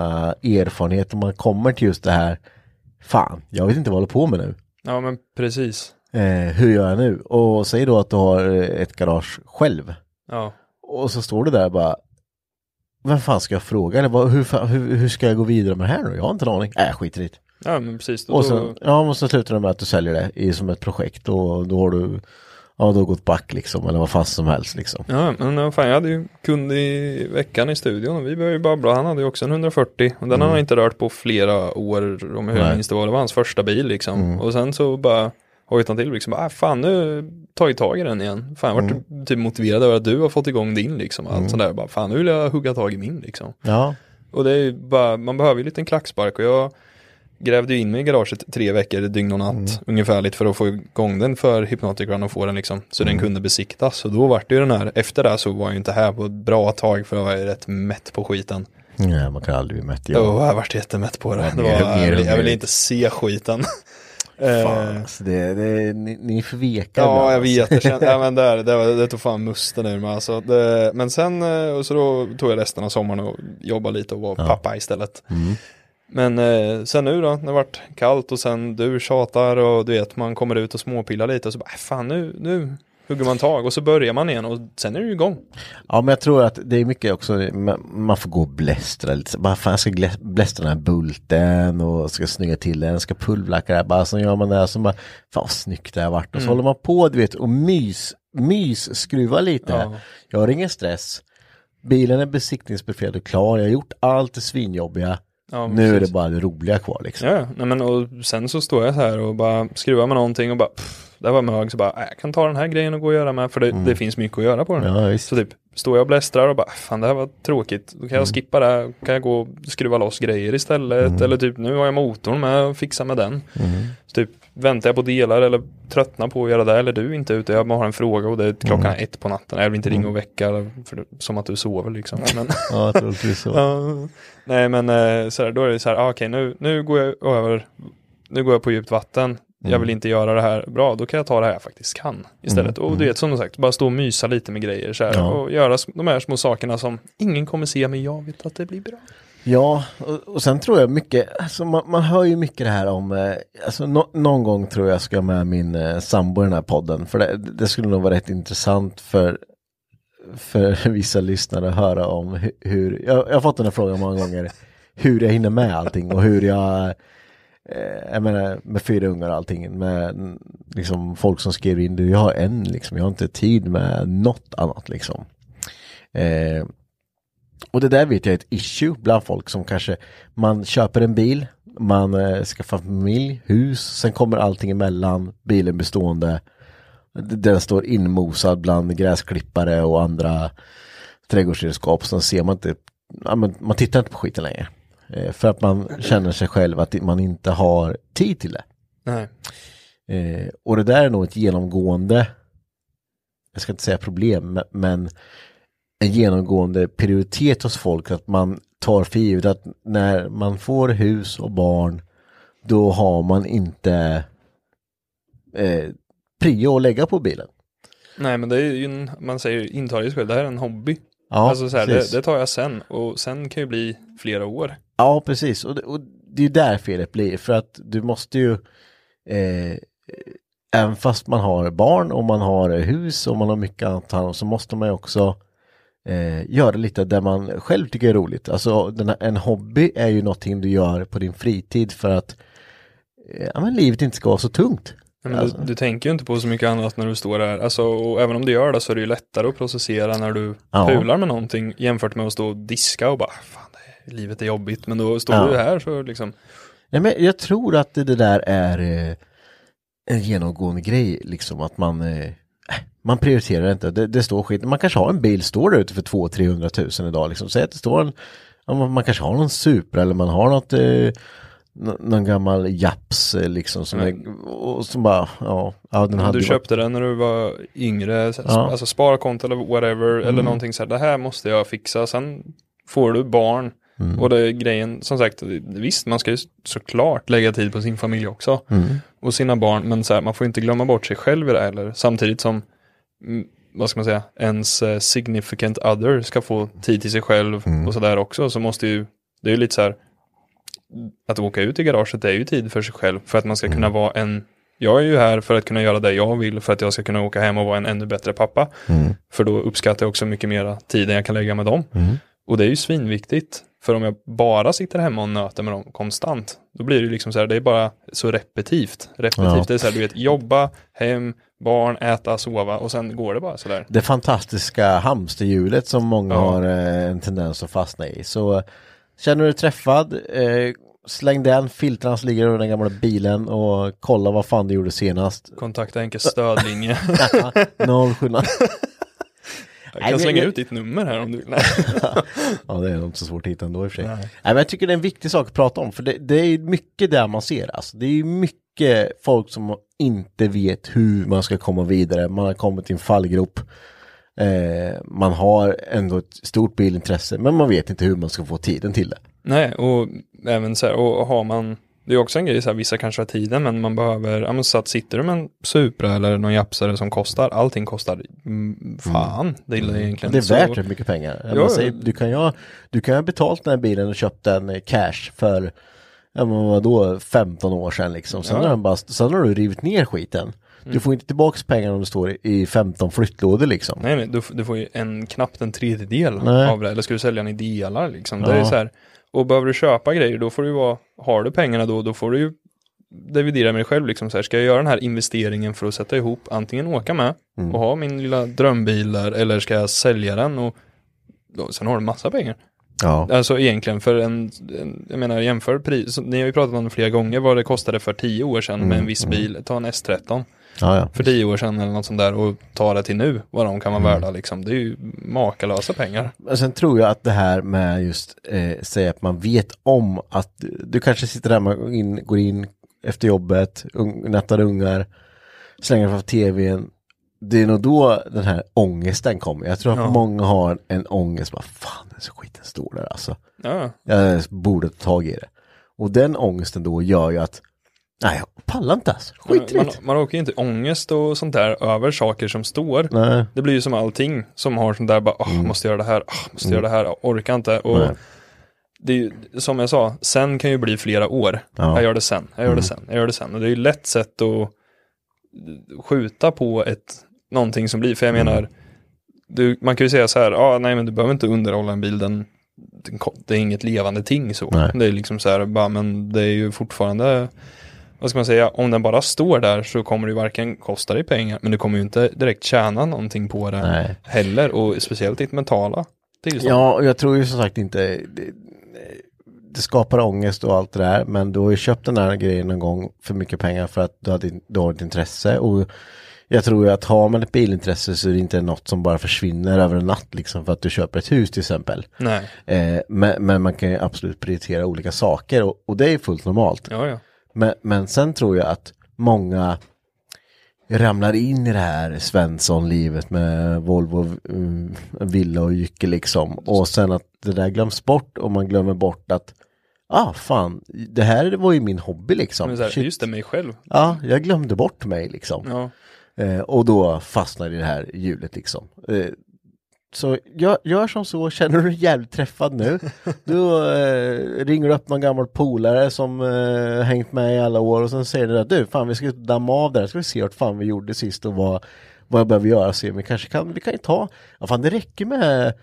erfarenhet och man kommer till just det här, fan, jag vet inte vad jag håller på med nu. Ja men precis. Eh, hur gör jag nu? Och säg då att du har ett garage själv. Ja. Och så står du där bara, vem fan ska jag fråga? Eller vad, hur, fan- hur, hur ska jag gå vidare med det här nu? Jag har inte en aning. Äh, skit i det. Ja men precis. Då, Och då, så, ja, och så slutar det med att du säljer det i, som ett projekt och då har du, ja, då gått back liksom, eller vad fan som helst liksom. Ja men fan jag hade ju kund i veckan i studion och vi började ju babbla. Han hade ju också en 140 och den har han inte rört på flera år om jag minns det var. Det var hans första bil liksom. Och sen så bara hojtade han till liksom. Ah, fan nu tar jag tag i den igen. Fan jag vart typ motiverad över att du har fått igång din liksom. Allt sånt där. Bara, fan nu vill jag hugga tag i min liksom. Ja, Och det är bara, man behöver ju en liten klackspark och jag grävde ju in mig i garaget tre veckor, dygn och natt ungefärligt för att få igång den för Hypnotic Run och få den liksom så den kunde besiktas. Och då vart det ju den här, efter det så var jag ju inte här på ett bra tag för jag var ju rätt mätt på skiten. nej man kan aldrig bli mätt. Ja. Ja. jag vart jättemätt på det. Det mer- var, mer jag, ville, jag ville inte se skiten. Fan, Eh, alltså det, det, ni, ni är för veka Ja, jag alltså. vet. Det, kände, ja, men där, det, det tog fan musten ur mig. Alltså, det, men sen eh, så då tog jag resten av sommaren och jobbade lite och var pappa istället. Men eh, sen nu då, när det varit kallt och sen du tjatar och du vet man kommer ut och småpillar lite och så bara, "Äh, fan nu, nu, hugger man tag och så börjar man igen och sen är det ju igång. Ja men jag tror att det är mycket också, man- får gå och blästra lite. Bara fan jag ska blästra den här bulten och ska snygga till den, ska pulverlacka det här. Bara så gör man det här så bara, fan vad snyggt det har varit. Och Mm. så håller man på du vet och mys, mys skruva lite. Ja. Jag har ingen stress. Bilen är besiktningsbefriad och klar, jag har gjort allt det svinjobbiga. Ja, nu är precis. det bara det roliga kvar liksom. Ja, nej men och sen så står jag så här och bara skruvar med någonting och bara pff, där var mög så bara, äh, jag kan ta den här grejen och gå och göra med för det, det finns mycket att göra på den. Mm. Ja. Så typ står jag och blästrar och bara, fan det här var tråkigt, då kan jag skippa det, här. kan jag gå och skruva loss grejer istället Mm. eller typ nu har jag motorn med och fixa med den. Så typ väntar jag på delar eller tröttnar på att göra det eller du inte ute, jag bara har en fråga och det är klockan Mm. ett på natten, jag vill inte ringa och väcka för, som att du sover liksom. Men, Ja, troligtvis så. Ja, nej men eh, så här, då är det så här, ah, okej nu, nu går jag över, nu går jag på djupt vatten, jag Mm. vill inte göra det här bra, då kan jag ta det här jag faktiskt kan istället. Mm, Och du vet som sagt, bara stå och mysa lite med grejer så här, Ja. och göra de här små sakerna som ingen kommer se, men jag vet att det blir bra. Ja, och, och sen tror jag mycket, alltså man, man hör ju mycket det här om, eh, alltså nå- någon gång tror jag ska med min eh, sambo i den här podden, för det, det skulle nog vara rätt intressant för, för vissa lyssnare att höra om hu- hur, jag, jag har fått den här frågan många gånger, hur jag hinner med allting och hur jag, eh, jag menar med fyra ungar och allting, med liksom folk som skriver in det, jag har en liksom, jag har inte tid med något annat liksom. Eh, och det där vet jag är ett issue bland folk som kanske man köper en bil, man eh, skaffar familj, hus, sen kommer allting emellan, bilen bestående. Den står inmosad bland gräsklippare och andra trädgårdsredskap, Sen ser man inte, ja, men man tittar inte på skiten längre. Eh, för att man känner sig själv att man inte har tid till det. Nej. Eh, och det där är nog ett genomgående, jag ska inte säga problem, me- men en genomgående prioritet hos folk att man tar för givet att när man får hus och barn då har man inte eh, prio att lägga på bilen. Nej men det är ju en, man säger intalar ju själv, det här är en hobby. Ja, alltså så här, det, det tar jag sen och sen kan ju bli flera år. Ja, precis. Och det, och det är där felet blir. För att du måste ju, eh, även fast man har barn och man har hus och man har mycket annat att ta hand om, så måste man ju också eh, göra lite där man själv tycker är roligt. Alltså här, en hobby är ju någonting du gör på din fritid för att eh, ja, men livet inte ska vara så tungt. Men Alltså. du, du tänker ju inte på så mycket annat när du står där. Alltså, och även om du gör det så är det ju lättare att processera när du Ja. pular med någonting jämfört med att stå och diska och bara, fan, det, livet är jobbigt. Men då står Ja. du här så liksom, Nej, men jag tror att det, där är eh, en genomgående grej, liksom att man, eh, man prioriterar inte. Det, det står skit. Man kanske har en bil, står där ute för 200-300 000 idag. Liksom. Säg att det står en, man, kanske har någon Supra eller man har något, eh, någon gammal Japs eh, liksom som, är, och som bara, ja, ja den hade du köpte den när du var yngre, Ja. Mm. alltså sparkonto eller whatever, eller någonting så här, det här måste jag fixa. Sen får du barn. Mm. Och det är grejen, som sagt, visst man ska ju såklart lägga tid på sin familj också. Mm. Och sina barn, men så här, man får inte glömma bort sig själv i det heller. Samtidigt som, mm, vad ska man säga, ens eh, significant other ska få tid till sig själv Mm. och sådär också. Så måste ju, det är ju lite så här, att åka ut i garaget det är ju tid för sig själv. För att man ska kunna vara en, jag är ju här för att kunna göra det jag vill. För att jag ska kunna åka hem och vara en ännu bättre pappa. För då uppskattar jag också mycket mera tiden jag kan lägga med dem. Och det är ju svinviktigt. För om jag bara sitter hemma och nöter med dem konstant, då blir det liksom så här, det är bara så repetitivt. Repetitivt, Ja. det är så här, du vet, jobba, hem, barn, äta, sova och sen går det bara så där. det fantastiska hamsterhjulet som många Ja. har eh, en tendens att fastna i. Så känner du dig träffad, eh, släng den, filtrarna som ligger under den gamla bilen och kolla vad fan du gjorde senast. Kontakta Henkes stödlinje. 07 Jag Nej, kan men slänga jag- ut ditt nummer här om du vill. Nej. Ja, det är nog inte så svårt att hitta ändå i och för sig. Nej. men jag tycker det är en viktig sak att prata om, för det, det är mycket där man ser. Alltså. Det är mycket folk som inte vet hur man ska komma vidare. Man har kommit i en fallgrop. Eh, man har ändå ett stort bilintresse, men man vet inte hur man ska få tiden till det. Nej, och även så här, och har man, det är också en grej så här, vissa kanske har tiden, men man behöver, ja men så att sitter du med en Supra eller någon japsare som kostar, allting kostar, mm, fan, det är egentligen. Det är värt rätt mycket pengar. Man säger, du, kan ju ha, du kan ha betalt den här bilen och köpt den eh, cash för ja men vadå, 15 år sedan liksom. Sen, Ja. har, den bara, sen har du rivit ner skiten. Du får inte tillbaka pengarna om det står i 15 flyttlådor liksom. Nej, nej, du, du får ju en, knappt en tredjedel Nej. av det, eller ska du sälja den i delar liksom. Det Ja. är så här, och behöver du köpa grejer, då får du vara, har du pengarna då, då får du ju dividera med dig själv liksom så här, ska jag göra den här investeringen för att sätta ihop, antingen åka med Mm. och ha min lilla drömbil där, eller ska jag sälja den och då, sen har du massa pengar. Ja. Alltså egentligen för en, en jag menar jämför pris, ni har ju pratat om det flera gånger vad det kostade för tio år sedan Mm, med en viss bil, ta en S13 Ja, ja. för tio år sedan eller något sånt där och ta det till nu, vad de kan vara Mm. värda liksom. Det är ju makalösa pengar. Men sen tror jag att det här med just eh, säga att man vet om att du, kanske sitter där, man går in, går in efter jobbet, un, nattar ungar, slänger framför tvn. Det är nog då den här ångesten kommer. Jag tror att Ja. många har en ångest, bara fan den skiten står där alltså. Ja, Jag borde ta tag i det. Och den ångesten då gör ju att, nej jag pallar inte alltså, skit man, det. man åker ju inte ångest och sånt där över saker som står. Nej. Det blir ju som allting som har sånt där bara, "Åh, måste göra det här, åh, måste göra det här, orkar inte. Och Mm. Nej. det är ju, som jag sa, sen kan ju bli flera år. Ja. Mm. Jag gör det sen, jag gör det sen, jag gör det sen. Och det är ju lätt sätt att skjuta på ett, någonting som blir, för jag Mm. menar, du, man kan ju säga så här, ah, nej men du behöver inte underhålla en bil, den, den, det är inget levande ting så. Nej. Det är liksom så här, bara, men det är ju fortfarande, vad ska man säga, om den bara står där så kommer det ju varken kosta dig pengar, men du kommer ju inte direkt tjäna någonting på det Nej. heller, och speciellt ditt mentala tillstånd. Ja, och jag tror ju som sagt inte det, det skapar ångest och allt det där, men du har ju köpt den här grejen någon gång för mycket pengar för att du, hade, du har ett intresse och jag tror ju att har man ett bilintresse så är det inte något som bara försvinner över en natt liksom för att du köper ett hus till exempel. Nej, Eh, men, men man kan ju absolut prioritera olika saker och, och det är fullt normalt. ja ja. Men, men sen tror jag att många ramlar in i det här Svensson-livet med Volvo, um, villa och jycke liksom. Och sen att det där glöms bort och man glömmer bort att ah fan, det här var ju min hobby liksom. Men så här, Shit. just det, mig själv. Ja, jag glömde bort mig liksom. Ja. Eh, och då fastnar i det här hjulet liksom. Eh, så gör, gör som så, känner du dig jävligt träffad nu, då eh, ringer du upp någon gammal polare som eh, hängt med i alla år och sen säger du att du, fan vi ska damma av det här, ska vi se vart fan vi gjorde sist och vad, vad jag behöver göra, se om vi kanske kan, vi kan ju ta, ja fan det räcker med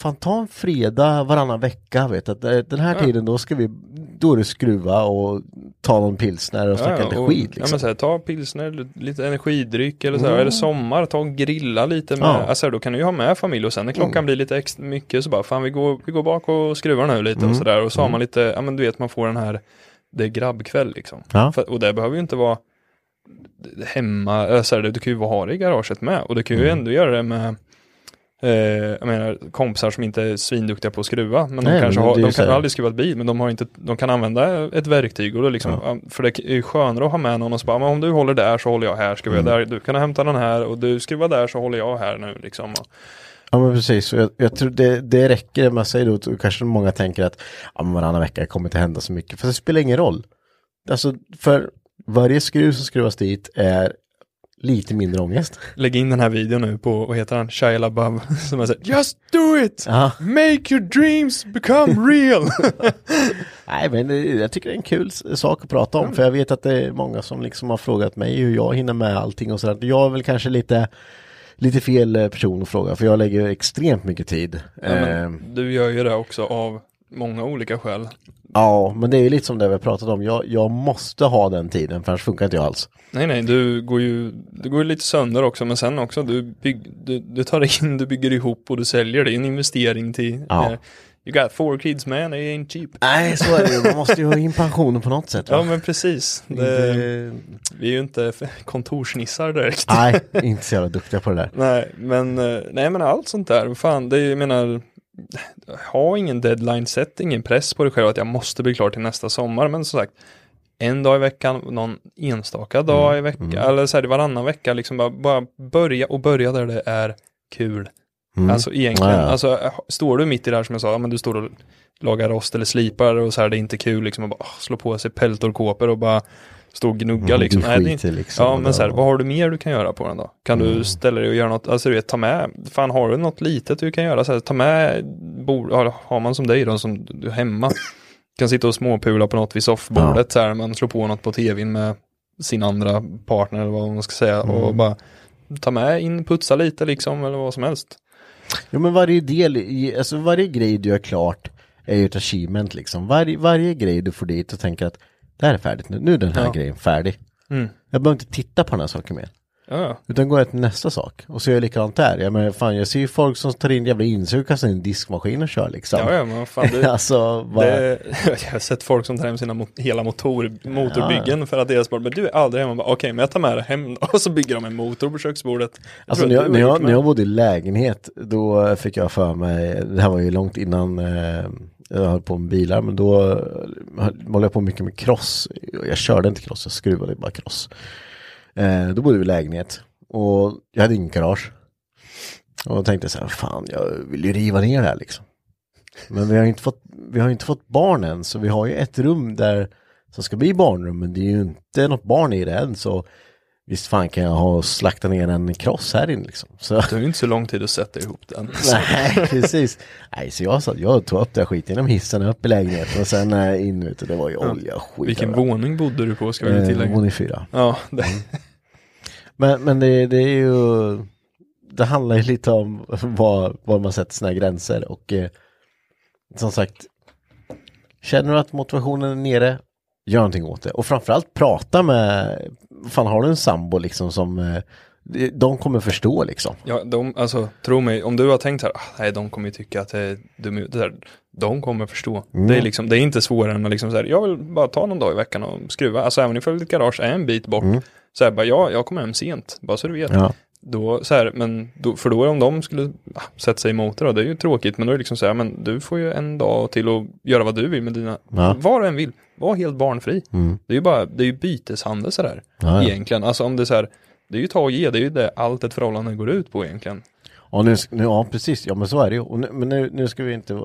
Fan ta en fredag varannan vecka vet att eh, den här Ja. tiden då ska vi Då är det skruva och ta någon pilsner och snacka lite och- skit Ja liksom. men så här, ta pilsner, lite energidryck eller så här, Mm. är det sommar, ta och grilla lite med, Ja. alltså då kan du ju ha med familj och sen när klockan Mm. blir lite extra mycket så bara, fan vi går, vi går bak och skruvar nu lite Mm. och sådär och så har man lite, ja men du vet man får den här, det är grabbkväll liksom. Ja. För, och det behöver ju inte vara hemma, så här, du kan ju ha det i garaget med och du kan ju Mm. ändå göra det med jag menar kompisar som inte är svinduktiga på att skruva men de Nej, kanske men har, de kan aldrig skruvat bil men de har inte, de kan använda ett verktyg och då liksom, ja, för det är skönare att ha med någon och så bara, om du håller där så håller jag här, skruvar Mm. där, du kan hämta den här och du skruvar där så håller jag här nu liksom. Ja men precis, och jag, jag tror det, det räcker, man säger då, kanske många tänker att ja, men varannan vecka kommer inte hända så mycket, för det spelar ingen roll. Alltså för varje skruv som skruvas dit är lite mindre ångest. lägg in den här videon nu på, vad heter han, Shia LaBeouf som sagt Just do it! Ja. Make your dreams become real! Nej men det, jag tycker det är en kul sak att prata om, för jag vet att det är många som liksom har frågat mig hur jag hinner med allting och sådär. Jag är väl kanske lite Lite fel eh, person att fråga för jag lägger extremt mycket tid. ja, Eh, du gör ju det också av många olika skäl. ja men det är ju lite som det vi har pratat om. Jag, jag måste ha den tiden för annars funkar inte jag alls. Nej, nej, du går ju, du går ju lite sönder också, men sen också, du, bygg, du, du tar in, du bygger ihop och du säljer, det är en investering till, Ja. eh, you got four kids man, it ain't cheap. Nej så är det ju, man måste ju ha in pensionen på något sätt. va? Ja, men precis. Det, Det- vi är ju inte kontorsnissar direkt. Nej, inte så jävla duktiga på det där. Nej, men, eh, nej, men allt sånt där, fan, det är, jag menar, ha ingen deadline, sätt ingen press på dig själv att jag måste bli klar till nästa sommar, men som sagt, en dag i veckan, någon enstaka dag Mm, i veckan, eller så här varannan vecka, liksom bara, bara börja och börja där det är kul. Mm. Alltså egentligen, Ja, ja. alltså står du mitt i det här som jag sa, men du står och lagar rost eller slipar och så här, det är inte kul liksom att bara slå på sig peltorkåpor och bara stå och gnugga Mm, liksom. du Nej, det liksom ja, men så här, vad har du mer du kan göra på den då? Kan Mm. du ställa dig och göra något, alltså du vet, ta med, fan har du något litet du kan göra, så här, ta med bord, har, man som dig då, som du hemma, kan sitta och småpula på något vid soffbordet så här, man slår på något på tvn med sin andra partner eller vad man ska säga och bara ta med in, putsa lite liksom eller vad som helst. Ja men varje del, alltså varje grej du gör klart är ju ett achievement liksom. Varje, varje grej du får dit och tänker att det här är färdigt nu, nu är den här Ja. grejen färdig. Mm. Jag behöver inte titta på den här saken mer. Ja, ja. Utan går jag till nästa sak. Och så gör jag likadant där. Jag menar fan jag ser ju folk som tar in jävla insug och in en diskmaskin och kör liksom. Ja, ja, men fan, det, alltså, vad... det, jag har sett folk som tar hem sina mot, hela motor, motorbyggen för att deras barn, men du är aldrig hemma, Bara, okej men jag tar med det hem och så bygger de en motor på köksbordet. Jag Alltså när jag, när, jag, när jag bodde i lägenhet då fick jag för mig, det här var ju långt innan eh, jag höll på med bilar men då eh, höll jag på mycket med cross. Jag körde inte cross, jag skruvade bara cross. Eh, då bodde vi i lägenhet och jag hade ingen garage. Och då tänkte jag så här, fan jag vill ju riva ner det här liksom. Men vi har ju inte fått, vi har ju inte fått barn än så vi har ju ett rum där som ska bli barnrum men det är ju inte något barn i det än så Visst fan kan jag ha slaktat ner en kross här inne liksom. Så, Det är ju inte så lång tid att sätta ihop den. nej, precis. Nej, så jag, sa, jag tog upp det här skiten genom hissen upp i lägenheten och sen eh, in ute, det var ju olja och skit. Vilken våning bodde du på ska vi Eh, tillägga? Våning fyra. Ja, det, Men, men det, det är ju, det handlar ju lite om var, var man sätter sina gränser och eh, som sagt, känner du att motivationen är nere, gör någonting åt det. Och framförallt prata med, fan har du en sambo liksom som, eh, de kommer förstå liksom. ja, de, alltså tro mig, om du har tänkt här, ah, nej de kommer ju tycka att det är dum det där, de kommer förstå. Mm. Det är liksom, det är inte svårare än att liksom så här, jag vill bara ta någon dag i veckan och skruva, alltså även ifall ditt garage är en bit bort, så här, bara, ja, jag kommer hem sent, bara så du vet. Mm. Ja. Då, så här, men då, för då om de skulle ah, sätta sig emot det då, det är ju tråkigt, men då är det liksom så här, men du får ju en dag till att göra vad du vill med dina, Ja. vad du än vill, var helt barnfri. Mm. Det är ju bara, det är ju byteshandel sådär, Ja, ja. egentligen. Alltså om det är så här, det är ju ta och ge, det är ju det allt ett förhållande går ut på egentligen. Ja, nu, nu, ja precis, ja men så är det ju. Och nu, men nu, nu ska vi inte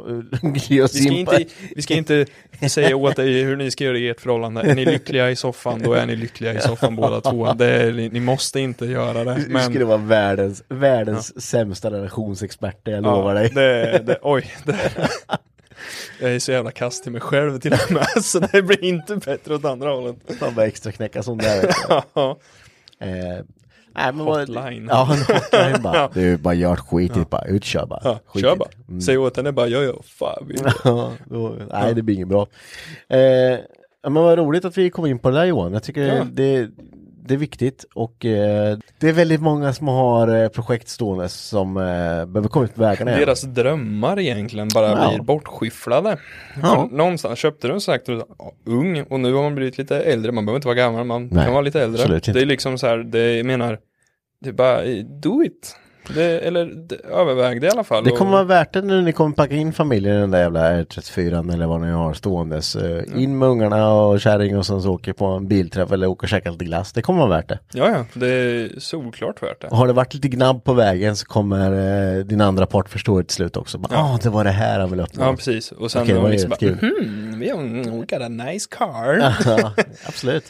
ge oss Vi ska, in på... inte, vi ska inte säga åt dig hur ni ska göra i ert förhållande. Är ni lyckliga i soffan, då är ni lyckliga i soffan båda två. Det är, ni måste inte göra det. Vi skulle Men, vara världens, världens sämsta relationsexperter, jag lovar dig. Det, det, oj, det, jag är så jävla kast till mig själv till och med, så det blir inte bättre åt andra hållet. Fan bara extra knäcka sån där. du. Ja, eh, nej, men vad- Hotline. Ja, en hotline bara. Du bara gör skit i bara, utkör bara. ja, Skit kör i bara. Mm. Säg åt henne bara, ja ja, fan. Vi, Ja, då, nej, det blir inget bra. Eh, ja, men vad roligt att vi kom in på det där Johan. Jag tycker Ja. det, det är viktigt och eh, det är väldigt många som har eh, projekt stående som eh, behöver komma ut på vägarna igen. Deras drömmar egentligen bara Ja. blir bortskyfflade. Ja. Någonstans köpte du sagt ja, ung och nu har man blivit lite äldre. Man behöver inte vara gammal, man Nej, kan vara lite äldre. absolut inte. Det är liksom så här, det jag menar, det är bara do it. Det, eller det, överväg det i alla fall. Det Och- kommer vara värt det när ni kommer packa in familjen i den där jävla R34 eller vad ni har ståendes. Eh, In med ungarna och kärring och sen så åker på en bilträff eller åker och käkar lite glass. Det kommer vara värt det. Ja, ja, det är solklart värt det. Och har det varit lite gnabb på vägen så kommer eh, din andra part förstå det till slut också. Ja, ah, det var det här han ville uppnå. Ja, precis. Och sen har vad man är liksom det? bara, hmm, we, we got a nice car. Ja, absolut.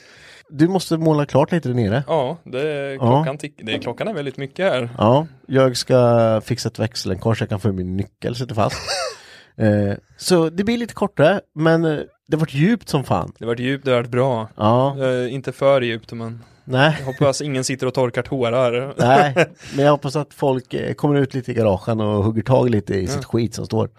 Du måste måla klart lite där nere. Ja, det är, klockan, tick, det är, klockan är väldigt mycket här. Ja, jag ska fixa ett växelkors, jag kan få min nyckel sitter fast. eh, så det blir lite kortare, men eh, det har varit djupt som fan. Det har varit djupt, det har varit bra. Ja, Eh, inte för djupt, men nej. jag hoppas ingen sitter och torkar tårar. Nej, men jag hoppas att folk eh, kommer ut lite i garagen och hugger tag lite i sitt skit som står.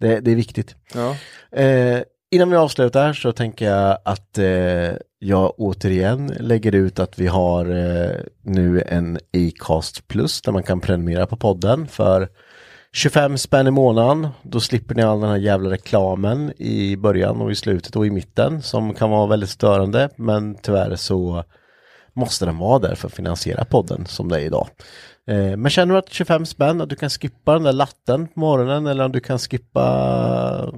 Det, det är viktigt. Ja. Eh, innan vi avslutar så tänker jag att eh, jag återigen lägger ut att vi har eh, nu en Acast Plus där man kan prenumerera på podden för 25 spänn i månaden. Då slipper ni all den här jävla reklamen i början och i slutet och i mitten som kan vara väldigt störande men tyvärr så måste den vara där för att finansiera podden som det är idag. Eh, men känner du att 25 spänn, att du kan skippa den där latten på morgonen eller om du kan skippa,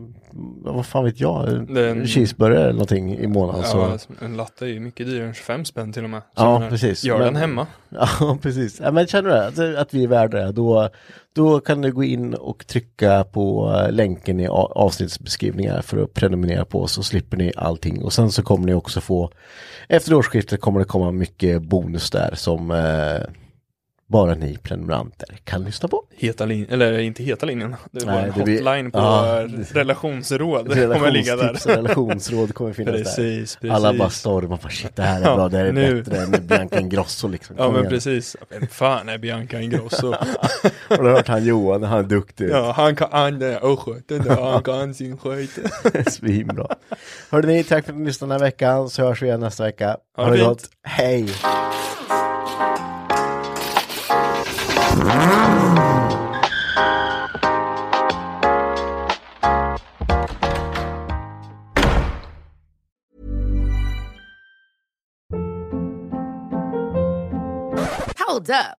vad fan vet jag, en cheeseburgare eller någonting i månaden. Så. Ja, en latte är ju mycket dyrare än 25 spänn till och med. Så Ja, precis. Gör Men- den hemma. Ja, precis. Ja, men känner du att, att vi är värda det, då, då kan du gå in och trycka på eh, länken i avsnittsbeskrivningar för att prenumerera på oss så slipper ni allting. Och sen så kommer ni också få, efter årsskiftet kommer det komma mycket bonus där som, eh, bara ni prenumeranter kan lyssna på. Heta linjen, eller inte heta linjen. Det var Nej, en det blir- hotline på Ja. relationsråd. kommer ligga där. Och relationsråd kommer finnas Precis, där. precis. Alla bara stormar, bara shit det här är bra, det här är nu. bättre än Bianca Ingrosso liksom. Ja Kom men igen. precis. Vem fan är Bianca Ingrosso? Har du hört han Johan, han är duktig. ja, han kan an den östgöten där, han kan sin skit. Svinbra. Hörde ni, tack för att ni lyssnade den här veckan, så hörs vi igen nästa vecka. Ha Ha det gott, hej! Hold up.